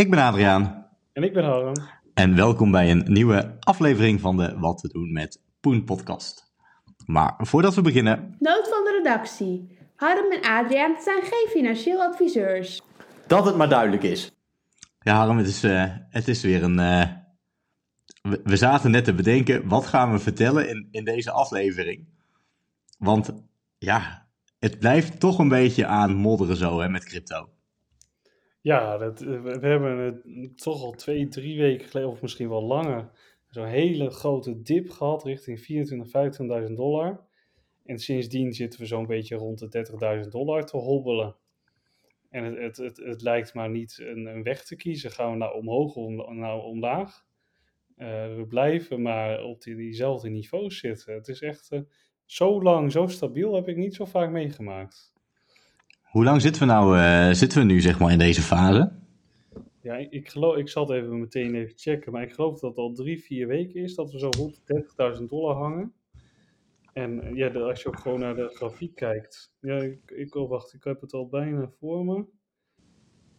Ik ben Adriaan. En ik ben Harm. En welkom bij een nieuwe aflevering van de Wat te doen met Poen podcast. Maar voordat we beginnen... Nood van de redactie. Harm en Adriaan zijn geen financieel adviseurs. Dat het maar duidelijk is. Ja Harm, het is, uh, het is weer een... Uh, we, we, zaten net te bedenken, wat gaan we vertellen in, in deze aflevering? Want ja, het blijft toch een beetje aan modderen zo hè, met crypto. Ja, dat, eh, we hebben het toch al twee, drie weken geleden, of misschien wel langer, zo'n hele grote dip gehad richting 24.000, 25.000 dollar. En sindsdien zitten we zo'n beetje rond de 30.000 dollar te hobbelen. En het, het, het, lijkt maar niet een, weg te kiezen. Gaan we nou omhoog of nou omlaag? Uh, we blijven maar op die, diezelfde niveaus zitten. Het is echt uh, zo lang, zo stabiel heb ik niet zo vaak meegemaakt. Hoe lang zitten we nou uh, zitten we nu zeg maar in deze fase? Ja, ik, geloof, ik zal het even meteen even checken, maar ik geloof dat het al drie, vier weken is dat we zo rond de 30.000 dollar hangen. En ja, de, als je ook gewoon naar de grafiek kijkt. Ja, ik, ik oh, wacht, ik heb het al bijna voor me.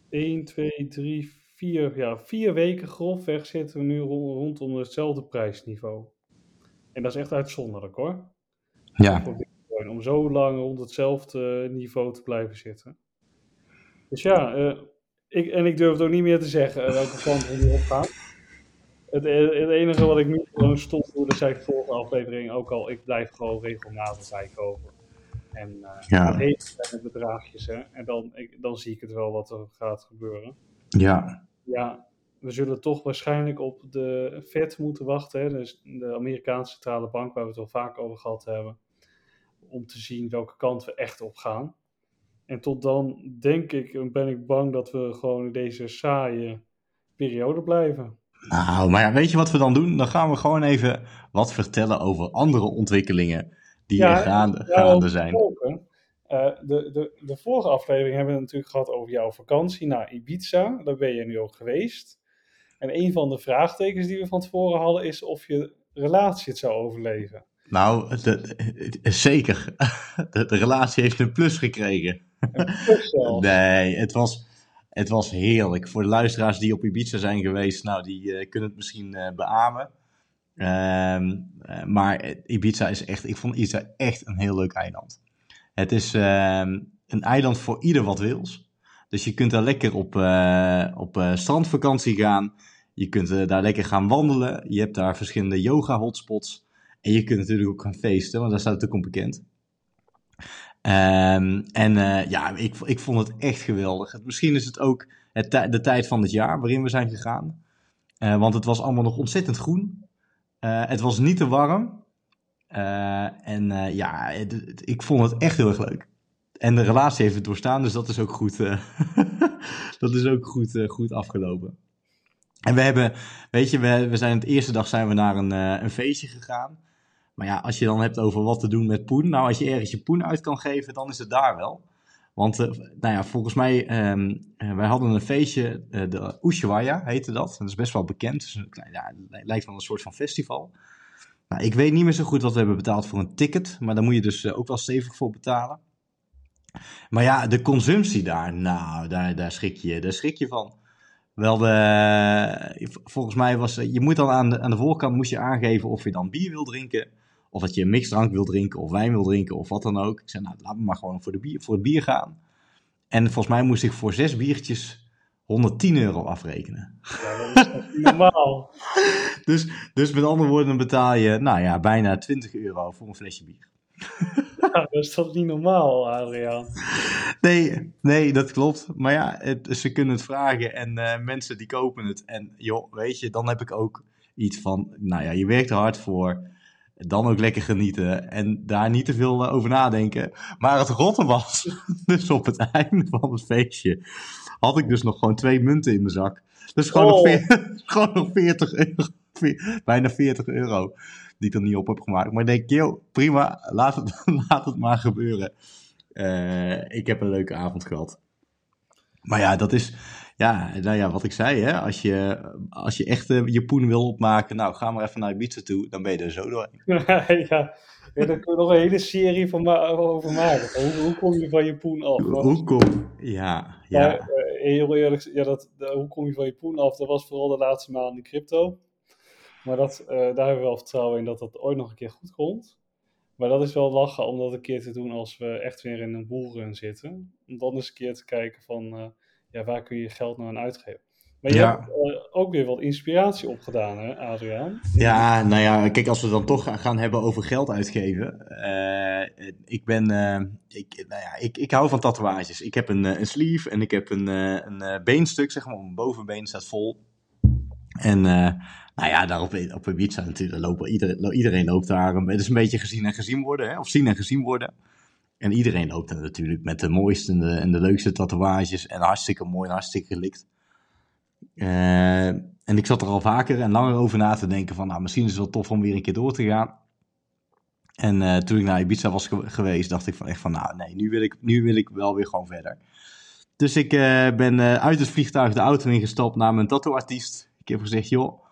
1, 2, 3, 4, ja, vier weken grofweg zitten we nu rondom hetzelfde prijsniveau. En dat is echt uitzonderlijk hoor. Ja. Om zo lang rond hetzelfde niveau te blijven zitten. Dus ja, uh, ik, en ik durf het ook niet meer te zeggen uh, welke kant we nu opgaan. Het, het, enige wat ik nu gewoon stond hoe dat zei de vorige aflevering ook al, ik blijf gewoon regelmatig bijkopen. En uh, ja. het kleine bedragjes, hè. En dan, ik, dan zie ik het wel wat er gaat gebeuren. Ja. Ja, we zullen toch waarschijnlijk op de Fed moeten wachten, hè. Dus de Amerikaanse centrale bank, waar we het al vaak over gehad hebben. Om te zien welke kant we echt op gaan. En tot dan denk ik, ben ik bang dat we gewoon in deze saaie periode blijven. Nou, maar ja, weet je wat we dan doen? Dan gaan we gewoon even wat vertellen over andere ontwikkelingen die ja, er gaande, zijn. Uh, de, de, de vorige aflevering hebben we natuurlijk gehad over jouw vakantie naar Ibiza. Daar ben je nu ook geweest. En een van de vraagtekens die we van tevoren hadden is of je relatie het zou overleven. Nou, de, zeker. De, de, relatie heeft een plus gekregen. Een plus. Nee, het was, het was heerlijk. Voor de luisteraars die op Ibiza zijn geweest, nou, die uh, kunnen het misschien uh, beamen. Um, uh, maar Ibiza is echt, ik vond Ibiza echt een heel leuk eiland. Het is um, een eiland voor ieder wat wils. Dus je kunt daar lekker op, op strandvakantie gaan. Je kunt daar lekker gaan wandelen. Je hebt daar verschillende yoga hotspots. En je kunt natuurlijk ook gaan feesten, want daar staat het ook om bekend. Um, en uh, ja, ik, ik vond het echt geweldig. Misschien is het ook het de tijd van het jaar waarin we zijn gegaan. Uh, want het was allemaal nog ontzettend groen. Uh, het was niet te warm. en ja, ik vond het echt heel erg leuk. En de relatie heeft het doorstaan, dus dat is ook goed, dat is ook goed, goed afgelopen. En we hebben, weet je, we, we zijn het eerste dag zijn we naar een, een feestje gegaan. Maar ja, als je dan hebt over wat te doen met poen. Nou, als je ergens je poen uit kan geven, dan is het daar wel. Want, uh, nou ja, volgens mij, um, uh, wij hadden een feestje, uh, de Ushuaia heette dat. Dat is best wel bekend. Dus, lijkt wel een soort van festival. Nou, ik weet niet meer zo goed wat we hebben betaald voor een ticket. Maar daar moet je dus ook wel stevig voor betalen. Maar ja, de consumptie daar, nou, daar, daar, schrik, je, daar schrik je van. Wel, de, volgens mij was, je moet dan aan de, aan de voorkant moest je aangeven of je dan bier wil drinken of dat je een mixdrank wil drinken of wijn wil drinken of wat dan ook. Ik zei, nou, laat me maar gewoon voor, de bier, voor het bier gaan. En volgens mij moest ik voor zes biertjes 110 euro afrekenen. Ja, dat is normaal. dus, dus met andere woorden betaal je, nou ja, bijna 20 euro voor een flesje bier. Ja, dat is toch niet normaal, Adriaan? Nee, nee, dat klopt. Maar ja, het, ze kunnen het vragen en uh, mensen die kopen het. En joh, weet je, dan heb ik ook iets van, nou ja, je werkt er hard voor. Dan ook lekker genieten en daar niet te veel over nadenken. Maar het rotte was, dus op het einde van het feestje, had ik dus nog gewoon twee munten in mijn zak. Dus gewoon, oh. nog, gewoon nog 40 euro, bijna 40 euro, die ik er niet op heb gemaakt. Maar ik denk, joh, prima, laat het, laat het maar gebeuren. Uh, ik heb een leuke avond gehad. Maar ja, dat is, ja, nou ja, wat ik zei, hè, als je, als je echt uh, je poen wil opmaken, nou, ga maar even naar Ibiza toe, dan ben je er zo doorheen. ja, ja, daar kun je nog een hele serie van ma over maken. Hoe, hoe kom je van je poen af? Hoe kom Ja, ja. Maar, uh, heel eerlijk, ja, dat, hoe kom je van je poen af? Dat was vooral de laatste maanden in crypto. Maar dat, eh, daar hebben we wel vertrouwen in dat dat ooit nog een keer goed komt. Maar dat is wel lachen om dat een keer te doen als we echt weer in een bullrun zitten. Om dan eens een keer te kijken van, eh, ja, waar kun je geld nou aan uitgeven? Maar je Ja. hebt eh, ook weer wat inspiratie opgedaan, hè, Adriaan? Ja, nou ja, kijk, als we dan toch gaan- hebben over geld uitgeven. eh, ik ben, ik, nou ja, ik, ik hou van tatoeages. Ik heb een, een sleeve en ik heb een, een beenstuk, zeg maar, mijn bovenbeen staat vol. En eh, nou ja, daar op, op Ibiza natuurlijk, lopen, iedereen, iedereen loopt daar. Het is een beetje gezien en gezien worden, hè? of zien en gezien worden. En iedereen loopt er natuurlijk met de mooiste en de, leukste tatoeages. En hartstikke mooi en hartstikke gelikt. Eh, en ik zat er al vaker en langer over na te denken van, nou, misschien is het wel tof om weer een keer door te gaan. En eh, toen ik naar Ibiza was ge- geweest, dacht ik van echt van, nou nee, nu wil ik, nu wil ik wel weer gewoon verder. Dus ik ben uit het vliegtuig de auto ingestapt naar mijn tattooartiest. Ik heb gezegd, joh,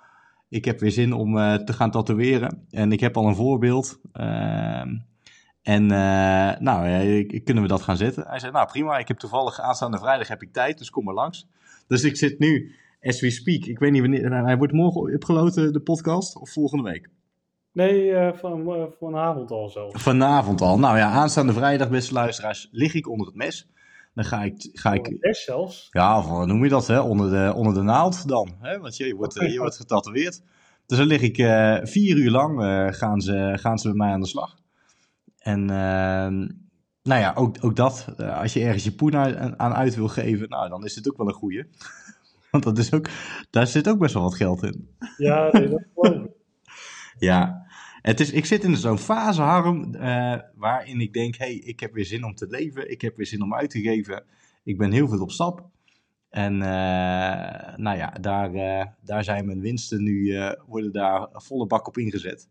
ik heb weer zin om eh, te gaan tatoeëren. En ik heb al een voorbeeld. Ehm, en eh, nou, eh, kunnen we dat gaan zetten? Hij zei, nou prima, ik heb toevallig aanstaande vrijdag heb ik tijd, dus kom maar langs. Dus ik zit nu, as we speak, ik weet niet wanneer, hij wordt morgen upgeload, de podcast, of volgende week? Nee, eh, van, vanavond al zo. Vanavond al. Nou ja, aanstaande vrijdag, beste luisteraars, lig ik onder het mes. Dan ga ik, ga ik zelfs. ja, of hoe noem je dat, hè? Onder, de, onder de naald dan. Hè? Want je, je, wordt, eh, je wordt getatoeëerd. Dus dan lig ik eh, vier uur lang, eh, gaan, ze, gaan ze met mij aan de slag. En ehm, nou ja, ook, ook dat, eh, als je ergens je poen aan, aan uit wil geven, nou, dan is dit ook wel een goeie. Want dat is ook, daar zit ook best wel wat geld in. Ja, nee, dat geloof ik. Ja, het is, ik zit in zo'n fase, Harm, eh, waarin ik denk, hey, ik heb weer zin om te leven, ik heb weer zin om uit te geven. Ik ben heel veel op stap. En eh, nou ja, daar, eh, daar zijn mijn winsten nu, worden daar volle bak op ingezet.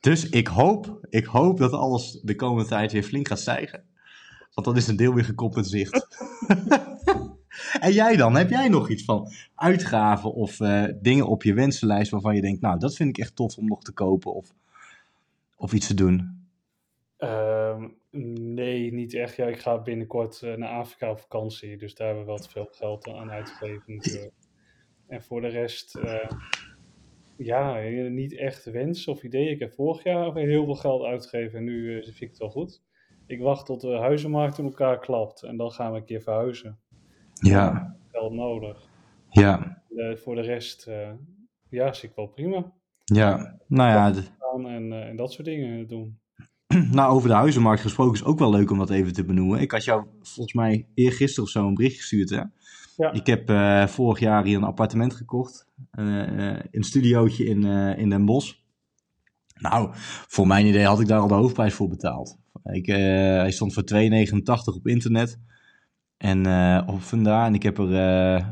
Dus ik hoop, ik hoop dat alles de komende tijd weer flink gaat stijgen. Want dan is een deel weer gecompenseerd. en jij dan? Heb jij nog iets van uitgaven of dingen op je wensenlijst waarvan je denkt, nou, dat vind ik echt tof om nog te kopen of, of iets te doen? Ehm, nee, niet echt. Ja, ik ga binnenkort eh, naar Afrika op vakantie. Dus daar hebben we wel te veel geld aan uitgegeven natuurlijk. En voor de rest, eh, ja, niet echt wensen of ideeën. Ik heb vorig jaar heel veel geld uitgegeven en nu eh, vind ik het wel goed. Ik wacht tot de huizenmarkt in elkaar klapt en dan gaan we een keer verhuizen. Ja, Geld nodig. ja, voor de rest, ja, zie ik wel prima. ja. Nou ja, Gaan en, eh, en dat soort dingen doen. nou, over de huizenmarkt gesproken is ook wel leuk om dat even te benoemen. Ik had jou volgens mij eergisteren of zo een bericht gestuurd, hè? Ja. Ik heb eh, vorig jaar hier een appartement gekocht. eh, een studiootje in, in Den Bosch. Nou, voor mijn idee had ik daar al de hoofdprijs voor betaald. Ik, hij stond voor 2,89 op internet. En op vandaar. En ik heb er eh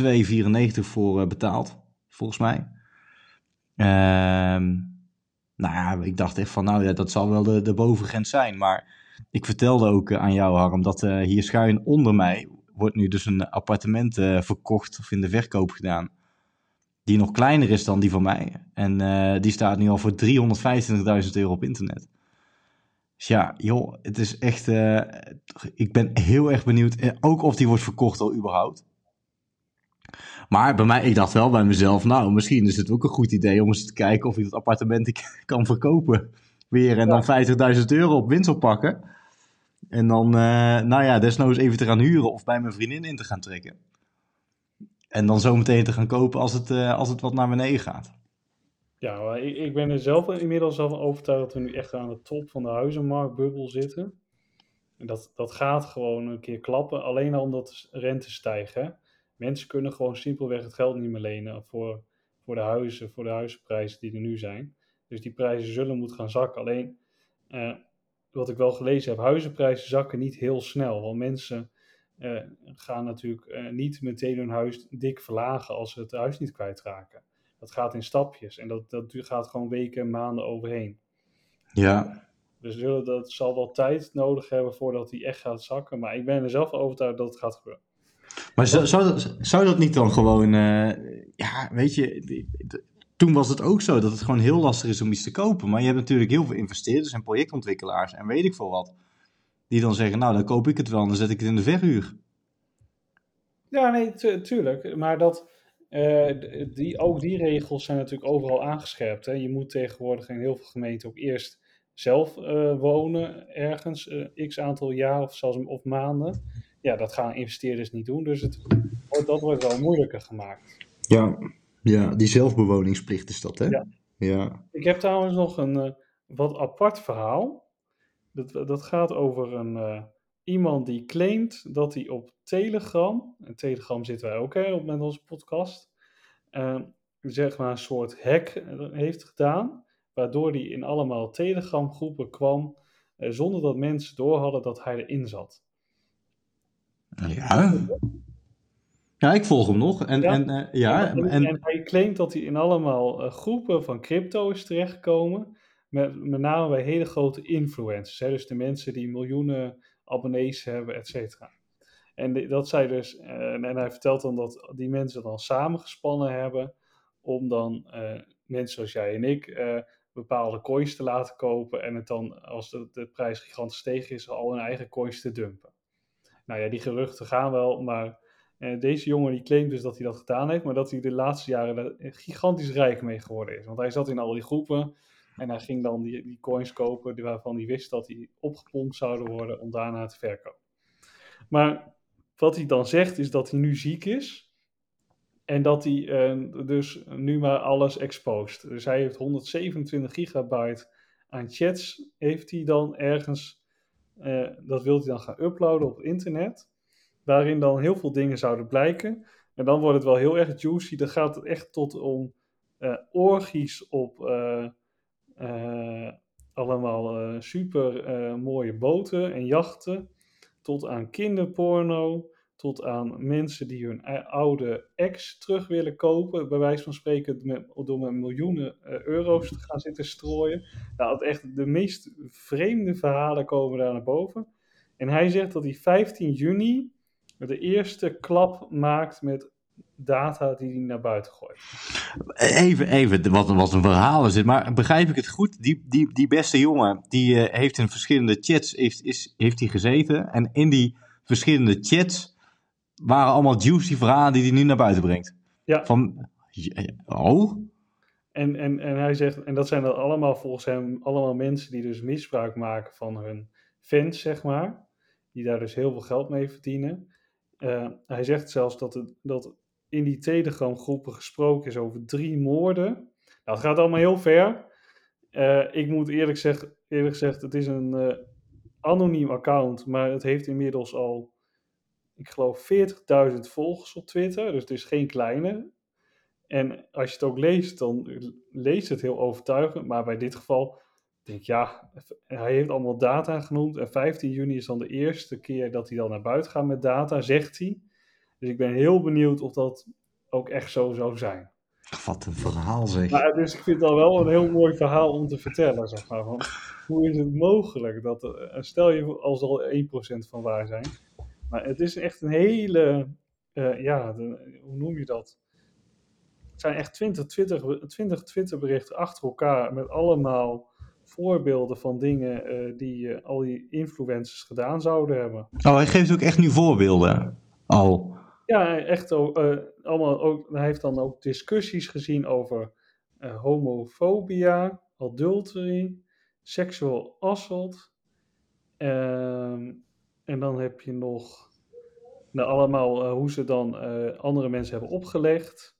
2,94 voor betaald, volgens mij. Ehm, nou ja, ik dacht echt van, nou ja, dat zal wel de, de bovengrens zijn. Maar ik vertelde ook eh, aan jou, Harm, dat eh, hier schuin onder mij wordt nu dus een appartement eh, verkocht of in de verkoop gedaan. Die nog kleiner is dan die van mij. En die staat nu al voor 325.000 euro op internet. Dus ja, joh, het is echt. ik ben heel erg benieuwd. ook of die wordt verkocht al überhaupt. Maar bij mij, ik dacht wel bij mezelf, nou, misschien is het ook een goed idee om eens te kijken of ik dat appartement kan verkopen. Weer en dan 50.000 euro op winst oppakken. En dan, eh, nou ja, desnoods even te gaan huren of bij mijn vriendin in te gaan trekken. En dan zometeen te gaan kopen als het, eh, als het wat naar beneden gaat. Ja, ik, ik ben er zelf inmiddels al van overtuigd dat we nu echt aan de top van de huizenmarktbubbel zitten. En dat, dat gaat gewoon een keer klappen, alleen al omdat de rente stijgen. Mensen kunnen gewoon simpelweg het geld niet meer lenen voor, voor de huizen, voor de huizenprijzen die er nu zijn. Dus die prijzen zullen moeten gaan zakken. Alleen, eh, wat ik wel gelezen heb, huizenprijzen zakken niet heel snel. Want mensen eh, gaan natuurlijk eh, niet meteen hun huis dik verlagen als ze het huis niet kwijtraken. Dat gaat in stapjes en dat, dat gaat gewoon weken en maanden overheen. Ja, Dus dat zal wel tijd nodig hebben voordat die echt gaat zakken. Maar ik ben er zelf overtuigd dat het gaat gebeuren. Maar zou, zou, zou dat niet dan gewoon, eh, ja, weet je, toen was het ook zo dat het gewoon heel lastig is om iets te kopen. Maar je hebt natuurlijk heel veel investeerders en projectontwikkelaars en weet ik veel wat. Die dan zeggen, nou dan koop ik het wel en dan zet ik het in de verhuur. Ja, nee, tu- tuurlijk. Maar dat, eh, die, ook die regels zijn natuurlijk overal aangescherpt. Hè. Je moet tegenwoordig in heel veel gemeenten ook eerst zelf eh, wonen ergens, x aantal jaar of zelfs of maanden. Ja, dat gaan investeerders niet doen, dus het, wordt- dat wordt wel moeilijker gemaakt. Ja, ja, die zelfbewoningsplicht is dat, hè? Ja. Ja. Ik heb trouwens nog een eh, wat apart verhaal. Dat, dat gaat over een, eh, iemand die claimt dat hij op Telegram, en Telegram zitten wij ook hè, op met onze podcast, eh, zeg maar een soort hack heeft gedaan, waardoor hij in allemaal Telegram groepen kwam, zonder dat mensen door hadden dat hij erin zat. Ja. Ja, ik volg hem nog. En, Ja. en, eh, ja, en, en, en hij claimt dat hij in allemaal eh, groepen van crypto is terechtgekomen. Met, met name bij hele grote influencers. Hè? Dus de mensen die miljoenen abonnees hebben, et cetera. En die- dat zij dus, eh, en hij vertelt dan dat die mensen dan samengespannen hebben om dan eh, mensen zoals jij en ik eh, bepaalde coins te laten kopen en het dan, als de, de prijs gigantisch stegen is, al hun eigen coins te dumpen. Nou ja, die geruchten gaan wel, maar eh, deze jongen die claimt dus dat hij dat gedaan heeft, maar dat hij de laatste jaren er gigantisch rijk mee geworden is. Want hij zat in al die groepen en hij ging dan die, die coins kopen waarvan hij wist dat die opgepompt zouden worden om daarna te verkopen. Maar wat hij dan zegt is dat hij nu ziek is en dat hij eh, dus nu maar alles exposed. Dus hij heeft 127 gigabyte aan chats, heeft hij dan ergens, eh, dat wil hij dan gaan uploaden op internet waarin dan heel veel dingen zouden blijken. En dan wordt het wel heel erg juicy. Dan gaat het echt tot om eh orgies op eh, allemaal super mooie boten en jachten. Tot aan kinderporno. Tot aan mensen die hun e- oude ex terug willen kopen. Bij wijze van spreken door met miljoenen eh, euro's te gaan zitten strooien. Nou, het echt de meest vreemde verhalen komen daar naar boven. En hij zegt dat hij 15 juni de eerste klap maakt met data die hij naar buiten gooit. even, even, wat, wat een verhaal is. Maar begrijp ik het goed? Die, die, die beste jongen, die eh, heeft in verschillende chats heeft, is, heeft hij gezeten. En in die verschillende chats waren allemaal juicy verhalen die hij nu naar buiten brengt. Ja. Van, oh? En, en, en hij zegt, en dat zijn dan allemaal volgens hem allemaal mensen die dus misbruik maken van hun fans, zeg maar. Die daar dus heel veel geld mee verdienen. Eh, hij zegt zelfs dat, het, dat in die Telegram groepen gesproken is over drie moorden. Nou, het gaat allemaal heel ver. Eh, ik moet eerlijk, zeg, eerlijk gezegd, het is een eh, anoniem account, maar het heeft inmiddels al, ik geloof, 40.000 volgers op Twitter. Dus het is geen kleine. En als je het ook leest, dan leest het heel overtuigend. Maar bij dit geval denk ik, ja, hij heeft allemaal data genoemd. En 15 juni is dan de eerste keer dat hij dan naar buiten gaat met data, zegt hij. Dus ik ben heel benieuwd of dat ook echt zo zou zijn. Wat een verhaal zeg. Maar, dus ik vind dat wel een heel mooi verhaal om te vertellen, zeg maar. Van, hoe is het mogelijk dat, eh, stel je als er al 1% van waar zijn. Maar het is echt een hele, eh, ja, de- hoe noem je dat? Het zijn echt 20, 20, 20 Twitterberichten achter elkaar met allemaal voorbeelden van dingen eh, die eh, al die influencers gedaan zouden hebben. Oh, hij geeft ook echt nu voorbeelden. Al. Ja, echt ook, allemaal ook, hij heeft dan ook discussies gezien over homofobia, adultery, sexual assault. Ehm, en dan heb je nog nou, allemaal eh, hoe ze dan eh, andere mensen hebben opgelegd.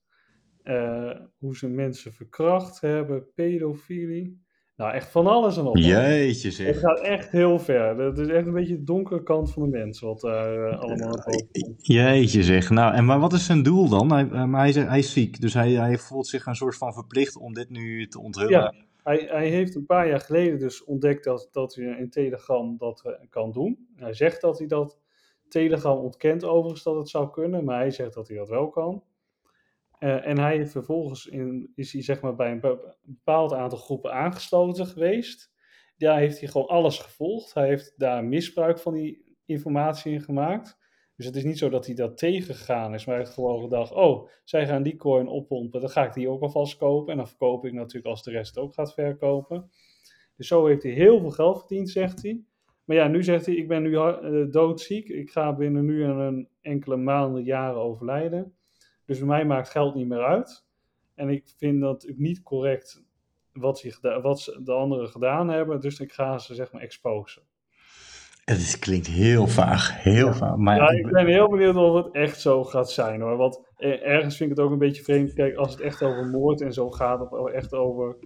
Eh, hoe ze mensen verkracht hebben, pedofilie. Nou, echt van alles en nog wat. Jeetje Het zeg. gaat echt heel ver. Het is echt een beetje de donkere kant van de mens wat daar allemaal komt. Jeetje zeg. Nou, en maar wat is zijn doel dan? Hij, maar hij, zegt- hij is ziek, dus hij, hij voelt zich een soort van verplicht om dit nu te onthullen. Ja. Hij, hij heeft een paar jaar geleden dus ontdekt dat, dat hij in Telegram dat eh, kan doen. Hij zegt dat hij dat. Telegram ontkent overigens dat het zou kunnen, maar hij zegt dat hij dat wel kan. Eh, en hij vervolgens in, is hij zeg maar bij een be- bepaald aantal groepen aangesloten geweest. Daar heeft hij gewoon alles gevolgd. Hij heeft daar misbruik van die informatie in gemaakt. Dus het is niet zo dat hij dat tegengegaan is, maar hij heeft gewoon gedacht: oh, zij gaan die coin oppompen, dan ga ik die ook alvast kopen. En dan verkoop ik natuurlijk als de rest ook gaat verkopen. Dus zo heeft hij heel veel geld verdiend, zegt hij. maar ja, nu zegt hij, ik ben nu eh, doodziek. Ik ga binnen nu en een enkele maanden, jaren overlijden. Dus bij mij maakt geld niet meer uit. En ik vind dat ook niet correct wat, geda- wat de anderen gedaan hebben. Dus ik ga ze zeg maar exposen. Het is, klinkt heel vaag, heel vaag. Maar Ja, ik ben heel benieuwd of het echt zo gaat zijn hoor. Want eh, ergens vind ik het ook een beetje vreemd. Kijk, als het echt over moord en zo gaat, of echt over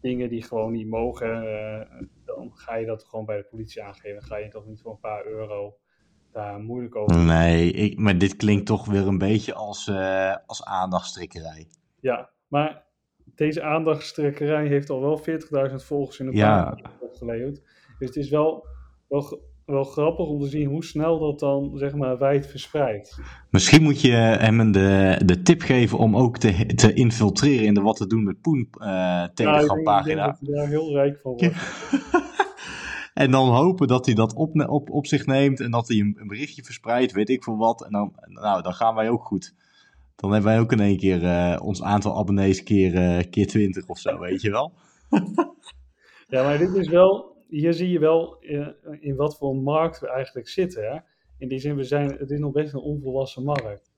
dingen die gewoon niet mogen, eh, dan ga je dat gewoon bij de politie aangeven. Dan ga je toch niet voor een paar euro daar moeilijk over. Nee, ik, maar dit klinkt toch weer een beetje als, eh als aandachtstrikkerij. Ja, maar deze aandachtstrekkerij heeft al wel 40.000 volgers in een Ja. paar opgeleverd. Dus het is wel, wel, wel grappig om te zien hoe snel dat dan zeg maar wijd verspreidt. Misschien moet je hem de, de tip geven om ook te, te infiltreren in de Wat te doen met Poen eh Ja, ik denk- Telegram ik denk pagina. dat daar heel rijk van wordt. En dan hopen dat hij dat op, op, op zich neemt en dat hij een, een berichtje verspreidt, weet ik veel wat. En dan, nou, dan gaan wij ook goed. Dan hebben wij ook in één keer eh, ons aantal abonnees keer, eh, keer 20 of zo, weet je wel. Ja, maar dit is wel, hier zie je wel eh, in wat voor markt we eigenlijk zitten. Hè? In die zin, we zijn, het is nog best een onvolwassen markt.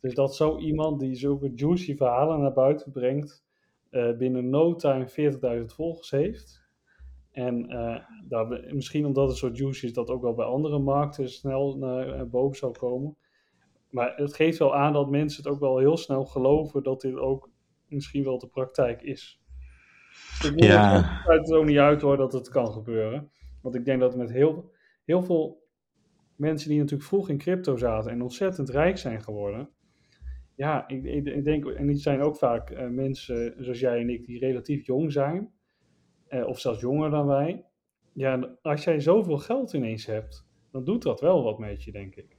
Dus dat zo iemand die zulke juicy verhalen naar buiten brengt, eh, binnen no time 40.000 volgers heeft. En eh, daar, misschien omdat het zo juicy is, dat ook wel bij andere markten snel naar boven zou komen. Maar het geeft wel aan dat mensen het ook wel heel snel geloven dat dit ook misschien wel de praktijk is. Dus ik Ja. ja. sluit het ook niet uit hoor dat het kan gebeuren. Want ik denk dat met heel, heel veel mensen die natuurlijk vroeg in crypto zaten en ontzettend rijk zijn geworden. Ja, ik, ik, ik denk, en die zijn ook vaak eh, mensen zoals jij en ik die relatief jong zijn. eh, of zelfs jonger dan wij. Ja, als jij zoveel geld ineens hebt, dan doet dat wel wat met je, denk ik.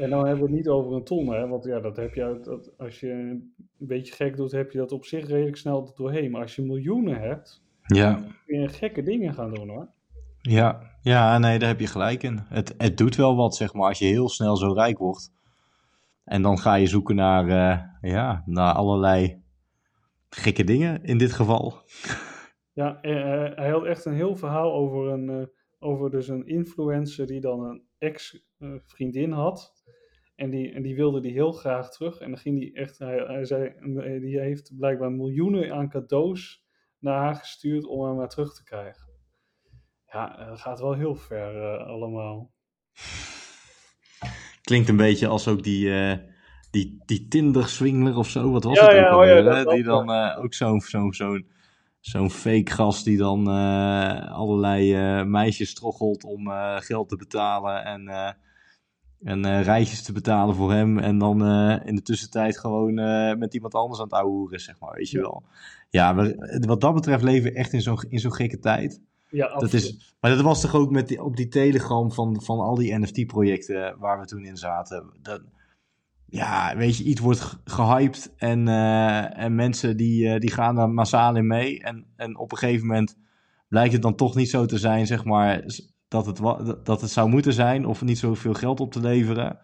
En dan hebben we het niet over een ton, hè? want ja, dat heb je uit, dat, als je een beetje gek doet, heb je dat op zich redelijk snel doorheen. Maar als je miljoenen hebt, Ja, kun je gekke dingen gaan doen hoor. ja, ja, nee, daar heb je gelijk in. Het, het doet wel wat, zeg maar, als je heel snel zo rijk wordt. En dan ga je zoeken naar, eh, ja, naar allerlei gekke dingen in dit geval. Ja, eh, eh, hij had echt een heel verhaal over, een, over dus een influencer die dan een ex-vriendin had. En die, en die wilde die heel graag terug. En dan ging die echt, hij, hij zei, eh, die heeft blijkbaar miljoenen aan cadeaus naar haar gestuurd om haar maar terug te krijgen. Ja, eh, dat gaat wel heel ver eh, allemaal. Klinkt een beetje als ook die, eh, die, die Tinder-swingler of zo. Wat was Ja, het ook ja, oh alweer, ja, Die dan eh, ook zo'n zo'n zo'n zo'n fake gast die dan eh, allerlei eh, meisjes troggelt om eh, geld te betalen en, en reisjes te betalen voor hem. En dan in de tussentijd gewoon met iemand anders aan het ouwehoeren, zeg maar, weet je Ja. wel. Ja, we- wat dat betreft leven we echt in zo'n in zo'n gekke tijd. Ja, Dat is, maar dat was toch ook met die, op die Telegram van, van al die NFT-projecten waar we toen in zaten. Dat, ja, weet je, iets wordt ge- gehyped en, eh, en mensen die, eh, die gaan er massaal in mee. En, en op een gegeven moment blijkt het dan toch niet zo te zijn, zeg maar, dat het, dat het zou moeten zijn of niet zoveel geld op te leveren.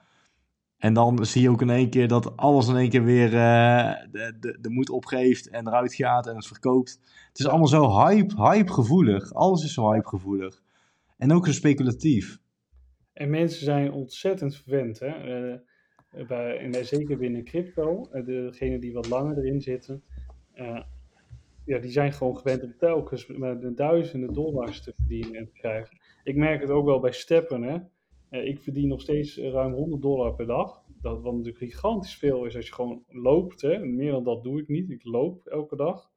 En dan zie je ook in één keer dat alles in één keer weer eh, de, de, de moed opgeeft en eruit gaat en het verkoopt. Het is allemaal zo hype, hype gevoelig. Alles is zo hype gevoelig. En ook zo speculatief. En mensen zijn ontzettend verwend. Hè? Bij, en zeker binnen crypto, eh, degenen die wat langer erin zitten, eh, ja, die zijn gewoon gewend om telkens met de duizenden dollars te verdienen en te krijgen. Ik merk het ook wel bij steppen. Hè? Eh, ik verdien nog steeds ruim 100 dollar per dag. Dat, wat natuurlijk gigantisch veel is als je gewoon loopt. Hè? Meer dan dat doe ik niet. Ik loop elke dag.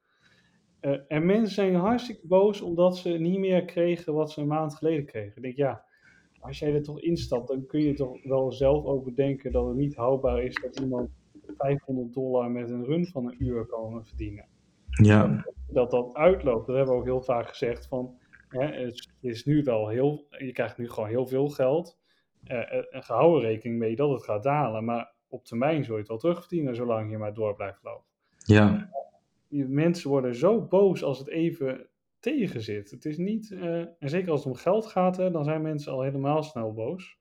En mensen zijn hartstikke boos omdat ze niet meer kregen wat ze een maand geleden kregen. Ik denk, ja, als jij er toch instapt, dan kun je toch wel zelf ook bedenken dat het niet houdbaar is dat iemand 500 dollar met een run van een uur kan verdienen. Ja. Dat dat uitloopt, dat hebben we ook heel vaak gezegd van, hè, het is nu wel heel, je krijgt nu gewoon heel veel geld. Eh, eh, en gehouden rekening mee dat het gaat dalen, maar op termijn zul je het wel terugverdienen zolang je maar door blijft lopen. Ja. Mensen worden zo boos als het even tegen zit. Het is niet, eh, en zeker als het om geld gaat, hè, dan zijn mensen al helemaal snel boos.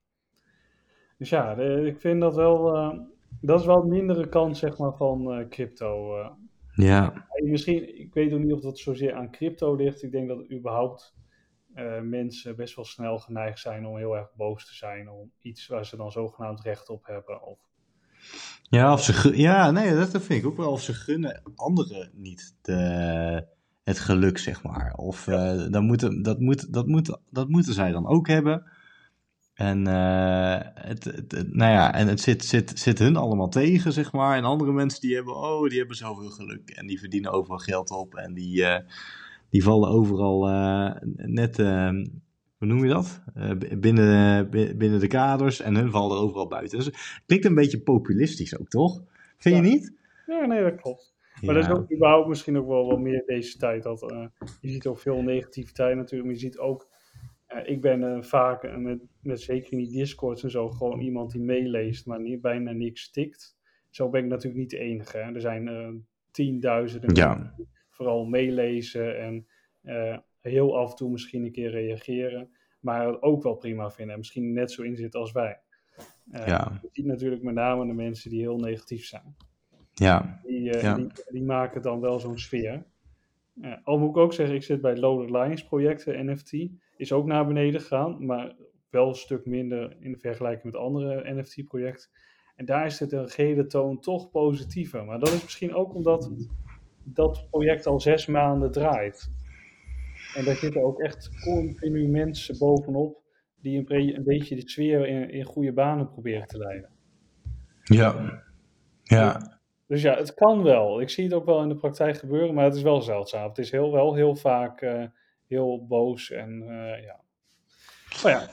Dus ja, de- ik vind dat wel, eh, dat is wel een mindere kant zeg maar, van eh, crypto. eh. Ja. Misschien, ik weet ook niet of dat zozeer aan crypto ligt. Ik denk dat überhaupt eh, mensen best wel snel geneigd zijn om heel erg boos te zijn om iets waar ze dan zogenaamd recht op hebben. Of, Ja, of ze ja, nee, dat vind ik ook wel. Of ze gunnen anderen niet de, het geluk, zeg maar. Of eh, dan moeten, dat, moet, dat, moet, dat moeten zij dan ook hebben. En, eh, het, het, het- nou ja, en het zit, zit, zit hun allemaal tegen, zeg maar. En andere mensen die hebben, oh, die hebben zoveel geluk. En die verdienen overal geld op. En die, eh, die vallen overal net, eh, hoe noem je dat? Binnen, bi- binnen de kaders. En hun vallen er overal buiten. Dus Klinkt een beetje populistisch ook, toch? Vind je Ja. niet? ja, nee, dat klopt. Maar dat is ook überhaupt misschien ook wel wat meer deze tijd. Dat, eh, je ziet ook veel negativiteit natuurlijk, maar je ziet ook... eh, ik ben eh, vaak, met, met zeker in die discords en zo, gewoon iemand die meeleest, maar niet, bijna niks tikt. Zo ben ik natuurlijk niet de enige. Hè. Er zijn tienduizenden Ja. die vooral meelezen en heel af en toe misschien een keer reageren, maar het ook wel prima vinden en misschien net zo in zitten als wij. Ja. Je ziet natuurlijk met name de mensen die heel negatief zijn. Ja, Die, eh, Ja. die, die maken dan wel zo'n sfeer. Eh, al moet ik ook zeggen, ik zit bij het Loaded Lions projecten, NFT. Is ook naar beneden gegaan, maar wel een stuk minder in vergelijking met andere NFT-projecten. En daar is het een gele toon toch positiever. Maar dat is misschien ook omdat dat project al zes maanden draait. En daar zitten ook echt continu mensen bovenop die een, een beetje de sfeer in, in goede banen proberen te leiden. ja, ja. Dus ja, het kan wel. Ik zie het ook wel in de praktijk gebeuren, maar het is wel zeldzaam. Het is heel, wel heel vaak eh, heel boos en eh, ja. Maar ja,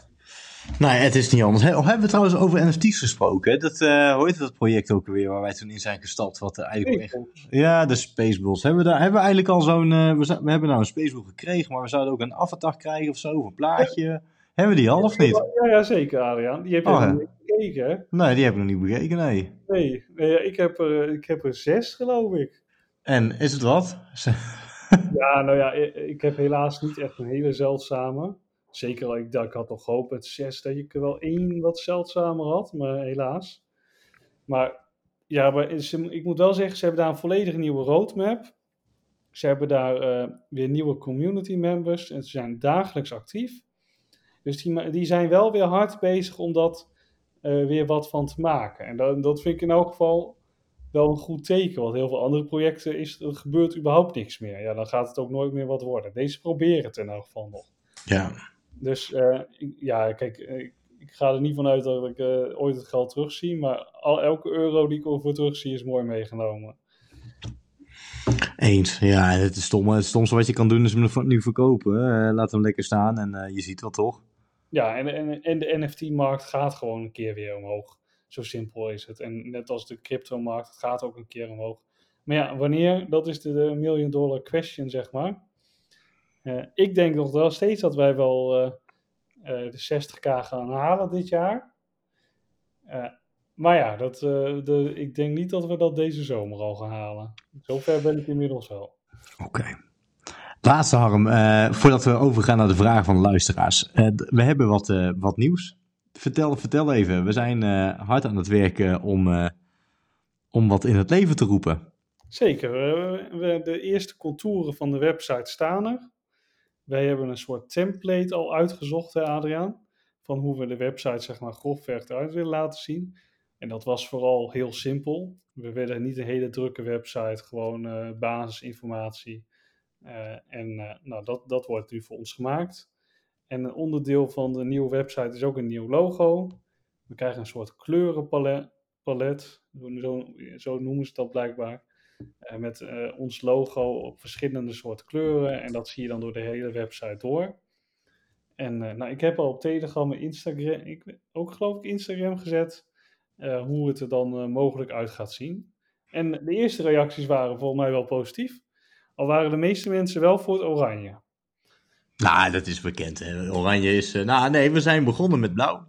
Nou ja, het is niet anders. He, hebben we trouwens over NFT's gesproken? hè? Dat, eh hoe heet dat project ook weer waar wij toen in zijn gestapt? Wat eigenlijk. Ja, de Spaceballs. Hebben we, daar, hebben we eigenlijk al zo'n... we, hebben nou een Spaceball gekregen, maar we zouden ook een avatar krijgen of zo, of een plaatje. Hebben we die al of niet? Ja, ja, zeker Adriaan. Die heb je Oh, nog niet gekeken, hè? Nee, die heb ik nog niet bekeken, nee. Nee, nee ik, heb er, ik heb er zes, geloof ik. En is het wat? Ja, nou ja, ik, ik heb helaas niet echt een hele zeldzame. Zeker, ik, ik had nog gehoopt met zes dat ik er wel één wat zeldzamer had, maar helaas. Maar ja, maar ze- ik moet wel zeggen, ze hebben daar een volledig nieuwe roadmap. Ze hebben daar eh, weer nieuwe community members en ze zijn dagelijks actief. Dus die, die zijn wel weer hard bezig om dat eh, weer wat van te maken. En dat, dat vind ik in elk geval wel een goed teken. Want heel veel andere projecten is, er gebeurt überhaupt niks meer. Ja, dan gaat het ook nooit meer wat worden. Deze proberen het in elk geval nog. Ja. Dus eh, ik- ja, kijk, eh, ik, ik ga er niet vanuit dat ik ooit het geld terugzie. Maar al, elke euro die ik ervoor terugzie is mooi meegenomen. Eens. Ja, het is stom. Het stomste wat je kan doen is hem nu verkopen. Eh, laat hem lekker staan en je ziet wel toch? Ja, en, en, en de NFT-markt gaat gewoon een keer weer omhoog. Zo simpel is het. En net als de crypto-markt, het gaat ook een keer omhoog. Maar ja, wanneer? Dat is de, million dollar question, zeg maar. Eh, ik denk nog wel steeds dat wij wel eh, eh, de 60k gaan halen dit jaar. Maar ja, dat, de, ik denk niet dat we dat deze zomer al gaan halen. Zover ben ik inmiddels wel. Oké. Laatste Harm, eh, voordat we overgaan naar de vragen van de luisteraars. Eh, we hebben wat, eh, wat nieuws. Vertel, vertel even. We zijn hard aan het werken om, om wat in het leven te roepen. Zeker. we, de eerste contouren van de website staan er. Wij hebben een soort template al uitgezocht, hè, Adriaan. Van hoe we de website zeg maar grofweg eruit willen laten zien. En dat was vooral heel simpel. We willen niet een hele drukke website, gewoon basisinformatie. Eh, en eh, nou, dat, dat wordt nu voor ons gemaakt. En een onderdeel van de nieuwe website is ook een nieuw logo. We krijgen een soort kleurenpalet. Palet, zo, zo noemen ze dat blijkbaar. Eh, met ons logo op verschillende soorten kleuren. En dat zie je dan door de hele website door. En nou, ik heb al op Telegram en Instagram, ik, ook geloof ik Instagram gezet, hoe het er dan mogelijk uit gaat zien. En de eerste reacties waren volgens mij wel positief. Al waren de meeste mensen wel voor het oranje. Nou, dat is bekend. Hè. Oranje is... eh, nou, nee, we zijn begonnen met blauw.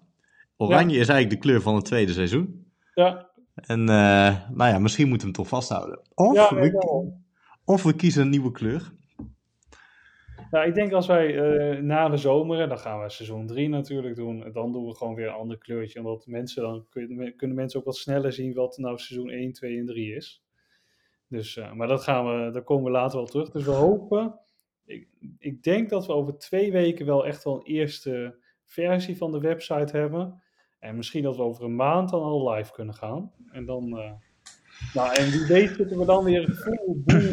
Oranje is eigenlijk de kleur van het tweede seizoen. Ja, En eh, nou ja, misschien moeten we hem toch vasthouden. Of, ja we, of we kiezen een nieuwe kleur. Nou, ik denk als wij eh, na de zomer, en dan gaan we seizoen 3 natuurlijk doen, dan doen we gewoon weer een ander kleurtje. Omdat mensen dan kun- kunnen mensen ook wat sneller zien wat nou seizoen 1, 2 en 3 is. Dus, eh, maar dat gaan we, daar komen we later wel terug. Dus we hopen ik, ik denk dat we over twee weken wel echt wel een eerste versie van de website hebben. En misschien dat we over een maand dan al live kunnen gaan. En dan, eh, nou en wie weet zitten we dan weer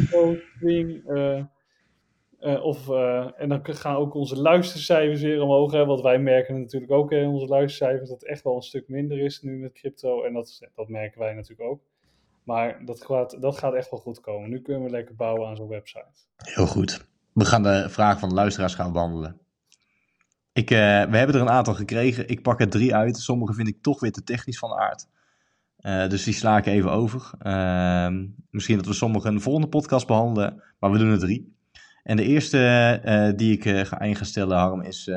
full swing. eh, eh, of, en dan gaan ook onze luistercijfers weer omhoog. Hè, want wij merken natuurlijk ook in onze luistercijfers dat het echt wel een stuk minder is nu met crypto. En dat, dat merken wij natuurlijk ook. Maar dat gaat, dat gaat echt wel goed komen. Nu kunnen we lekker bouwen aan zo'n website. Heel goed. We gaan de vraag van de luisteraars gaan behandelen. Ik, eh, we hebben er een aantal gekregen. Ik pak er drie uit. Sommige vind ik toch weer te technisch van aard. Eh, dus die sla ik even over. Ehm, misschien dat we sommige de volgende podcast behandelen. Maar we doen er drie. En de eerste eh, die ik ga in stellen, Harm, is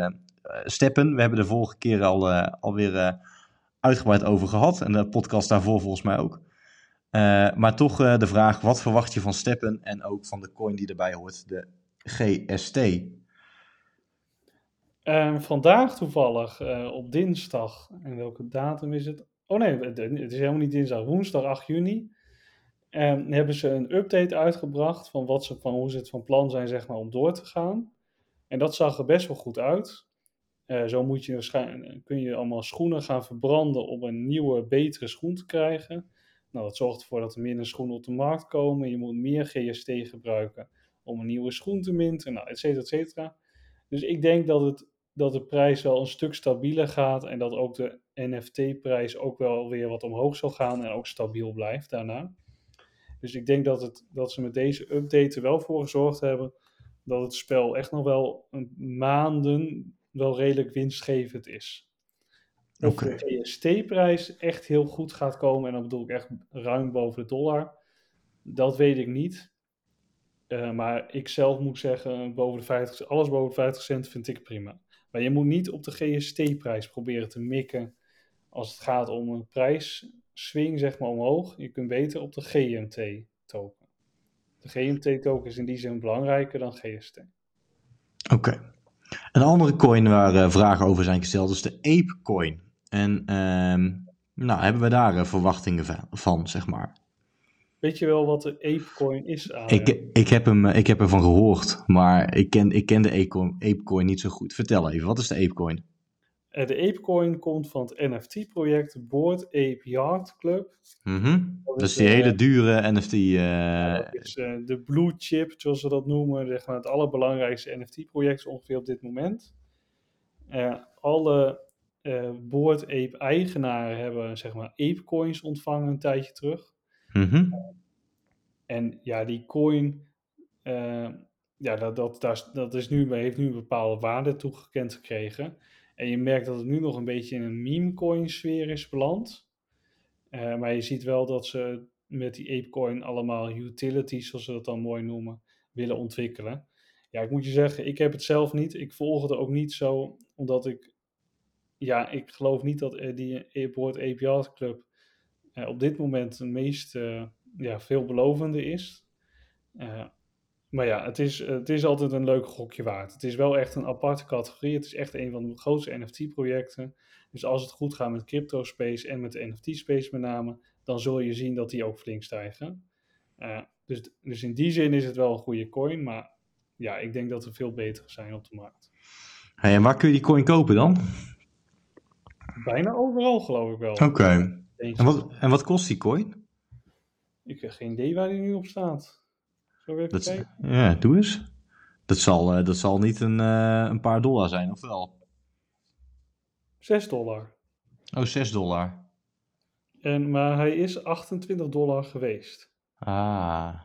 steppen. We hebben de vorige keer al, alweer uitgebreid over gehad. En de podcast daarvoor volgens mij ook. Eh, maar toch eh, de vraag, wat verwacht je van steppen en ook van de coin die erbij hoort, de GST? Ehm, vandaag toevallig, eh, op dinsdag, en welke datum is het? Oh nee, het, is helemaal niet dinsdag, woensdag 8 juni. ehm, hebben ze een update uitgebracht van, wat ze, van hoe ze het van plan zijn zeg maar, om door te gaan. En dat zag er best wel goed uit. Zo moet je waarschijnlijk, kun je allemaal schoenen gaan verbranden om een nieuwe, betere schoen te krijgen. Nou, dat zorgt ervoor dat er minder schoenen op de markt komen. Je moet meer GST gebruiken om een nieuwe schoen te minten, nou, et et cetera. Dus ik denk dat, het, dat de prijs wel een stuk stabieler gaat en dat ook de NFT-prijs ook wel weer wat omhoog zal gaan en ook stabiel blijft daarna. Dus ik denk dat, het, dat ze met deze update er wel voor gezorgd hebben dat het spel echt nog wel maanden wel redelijk winstgevend is. Of de GST-prijs echt heel goed gaat komen, en dan bedoel ik echt ruim boven de dollar, dat weet ik niet. Eh, maar ik zelf moet zeggen, boven de 50, alles boven de 50 cent vind ik prima. Maar je moet niet op de GST-prijs proberen te mikken als het gaat om een prijsswing, zeg maar, omhoog. Je kunt beter op de GMT-token. De GMT-token is in die zin belangrijker dan GST. Oké. Een andere coin waar eh, vragen over zijn gesteld is de Apecoin. En ehm, nou, hebben we daar eh, verwachtingen van, van, zeg maar? Weet je wel wat de Apecoin is? Ik, ik, heb hem, eh, ik heb ervan gehoord, maar ik ken, ik ken de Apecoin, Apecoin niet zo goed. Vertel even, wat is de Apecoin? Eh, de Apecoin komt van het NFT-project Board Ape Yard Club. Mhm. Dat Dat is, die hele dure NFT. Dat is de blue chip, zoals ze dat noemen, zeg maar het allerbelangrijkste NFT-project ongeveer op dit moment. Alle eh Board Ape eigenaren hebben zeg maar Apecoins ontvangen een tijdje terug. mhm. En ja, die coin, eh, ja, dat, dat, dat, dat is nu, heeft nu een bepaalde waarde toegekend gekregen. En je merkt dat het nu nog een beetje in een meme-coin sfeer is beland. Eh, maar je ziet wel dat ze met die Apecoin allemaal utilities, zoals ze dat dan mooi noemen, willen ontwikkelen. Ja, ik moet je zeggen, ik heb het zelf niet. Ik volg het ook niet zo, omdat ik, ja, ik geloof niet dat eh, die Ape Yacht Club eh, op dit moment de meest eh, ja, veelbelovende is. Maar ja, het is, het is altijd een leuk gokje waard. Het is wel echt een aparte categorie. Het is echt een van de grootste NFT-projecten. Dus als het goed gaat met crypto space en met de NFT-space met name, dan zul je zien dat die ook flink stijgen. Dus, dus in die zin is het wel een goede coin, maar ja, ik denk dat er veel betere zijn op de markt. Hey, en waar kun je die coin kopen dan? Bijna overal geloof ik wel. Oké. En, wat, en wat kost die coin? Ik heb geen idee waar die nu op staat. Zo even Dat, ja, doe eens. Dat zal, eh, dat zal niet een, eh, een paar dollar zijn, of wel? 6 dollar. Oh, 6 dollar. En, maar hij is 28 dollar geweest. Ah.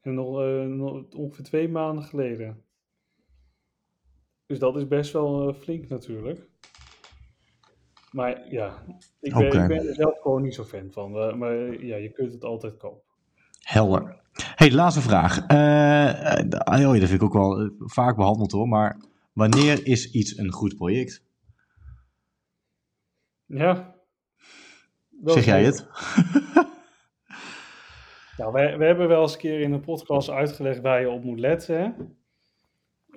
En nog, eh, nog ongeveer twee maanden geleden. Dus dat is best wel flink natuurlijk. Maar ja, ik ben, Oké. ik ben er zelf gewoon niet zo fan van. Eh, maar ja, je kunt het altijd kopen. Helder. hey, laatste vraag. Eh, oh, dat vind ik ook wel vaak behandeld hoor. Maar wanneer is iets een goed project? Ja. Zeg jij het? Nou, we, we hebben wel eens een keer in een podcast uitgelegd waar je op moet letten.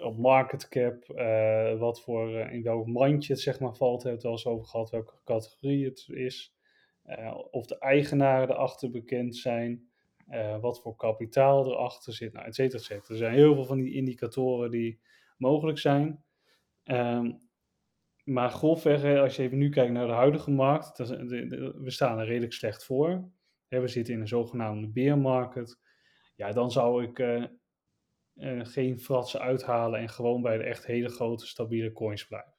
Hè? Op market cap, eh, wat voor, eh, in welk mandje het zeg maar valt, hebben we het wel eens over gehad, welke categorie het is. Eh, of de eigenaren erachter bekend zijn. eh, wat voor kapitaal erachter zit, nou, et cetera, et cetera. Er zijn heel veel van die indicatoren die mogelijk zijn. Ehm, maar grofweg, als je even nu kijkt naar de huidige markt, we staan er redelijk slecht voor. We zitten in een zogenaamde bear market. Ja, dan zou ik geen fratsen uithalen en gewoon bij de echt hele grote stabiele coins blijven.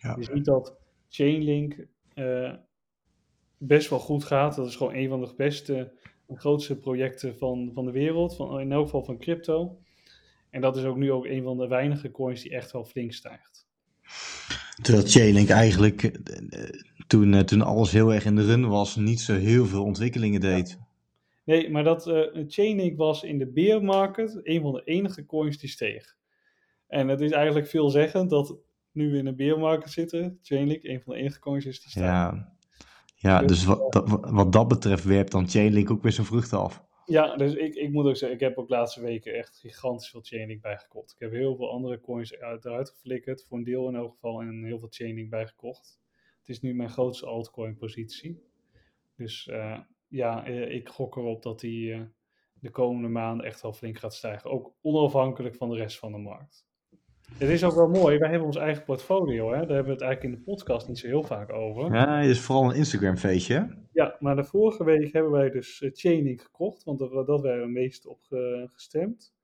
Ja. Je ziet dat Chainlink eh, best wel goed gaat. Dat is gewoon een van de beste en grootste projecten van, van de wereld, van, in elk geval van crypto. En dat is ook nu ook een van de weinige coins die echt wel flink stijgt. Terwijl Chainlink eigenlijk eh, eh, toen, toen alles heel erg in de run was, niet zo heel veel ontwikkelingen deed. Nee, maar dat eh Chainlink was in de bear market een van de enige coins die steeg. En het is eigenlijk veelzeggend dat nu we in een bear market zitten, Chainlink een van de enige coins is die stijgt. Ja, ja dus wat, dat, wat dat betreft werpt dan Chainlink ook weer zijn vruchten af. Ja, dus ik, ik moet ook zeggen, ik heb ook de laatste weken echt gigantisch veel Chainlink bijgekocht. Ik heb heel veel andere coins uit, eruit geflikkerd, voor een deel in elk geval, en heel veel Chainlink bijgekocht. Het is nu mijn grootste altcoin positie. Dus eh, ja, eh, ik gok erop dat die eh, de komende maanden echt wel flink gaat stijgen. Ook onafhankelijk van de rest van de markt. Het is ook wel mooi, wij hebben ons eigen portfolio, hè? daar hebben we het eigenlijk in de podcast niet zo heel vaak over. Ja, het is vooral een Instagram feestje. Ja, maar de vorige week hebben wij dus uh, Chaining gekocht, want dat, dat werden we het meest op ge- gestemd.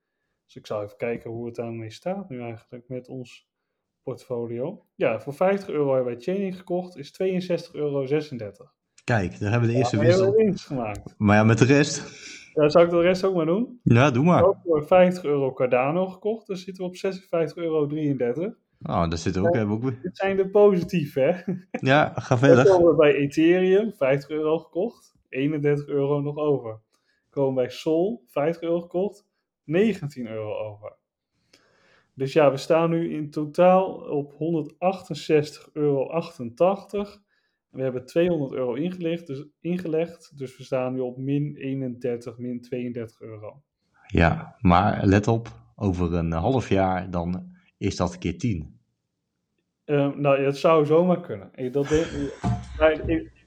Dus ik zal even kijken hoe het daarmee staat nu eigenlijk met ons portfolio. Ja, voor 50 euro hebben wij Chaining gekocht, is 62,36 euro. Kijk, daar hebben we de eerste Ja, we wissel. winst gemaakt. Maar ja, met de rest. Ja, zou ik de rest ook maar doen? Ja, doe maar. Ook voor 50 euro Cardano gekocht, dus zitten we op 56,33 euro. Oh, daar zitten we ook. Hebben we ook weer. Dit zijn de positieve, hè? Ja, ga Dan verder. komen we bij Ethereum, 50 euro gekocht, 31 euro nog over. Komen bij Sol, 50 euro gekocht, 19 euro over. Dus ja, we staan nu in totaal op 168,88 euro. We hebben 200 euro ingelegd dus, ingelegd, dus we staan nu op min 31, min 32 euro. Ja, maar let op. Over een half jaar dan is dat keer 10. Ehm, nou, het zou zomaar kunnen. Ik, dat denk- maar ik-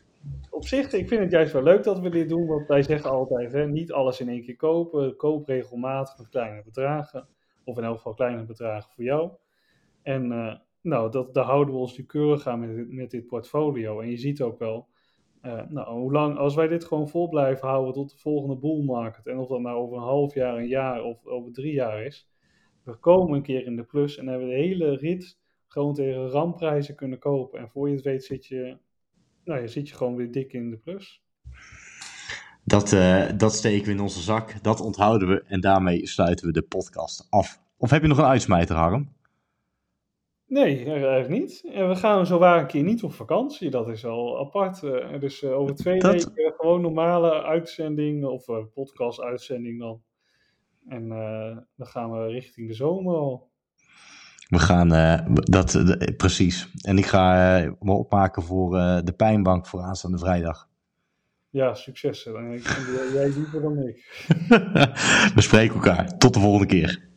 op zich, ik vind het juist wel leuk dat we dit doen, want wij zeggen altijd, hè, niet alles in één keer kopen. Koop regelmatig met kleine bedragen, of in elk geval kleine bedragen voor jou. En eh, nou, dat, daar houden we ons nu keurig aan met, met dit portfolio. En je ziet ook wel, eh, nou, hoe lang, als wij dit gewoon vol blijven houden tot de volgende bull market, en of dat nou over een half jaar, een jaar of over drie jaar is, we komen een keer in de plus en hebben de hele rit gewoon tegen ramprijzen kunnen kopen. En voor je het weet zit je, nou, je zit je gewoon weer dik in de plus. Dat, eh, dat steken we in onze zak. Dat onthouden we. En daarmee sluiten we de podcast af. Of heb je nog een uitsmijter, Harm? Nee, eigenlijk niet. En we gaan zo waar een keer niet op vakantie. Dat is al apart. Eh, dus eh, over twee Dat- weken gewoon normale uitzending of eh, podcast-uitzending dan. En dan gaan we richting de zomer al. We gaan, dat, precies. En ik ga me opmaken voor de pijnbank voor aanstaande vrijdag. Ja, succes. Jij liever dan ik. we spreken elkaar. Tot de volgende keer.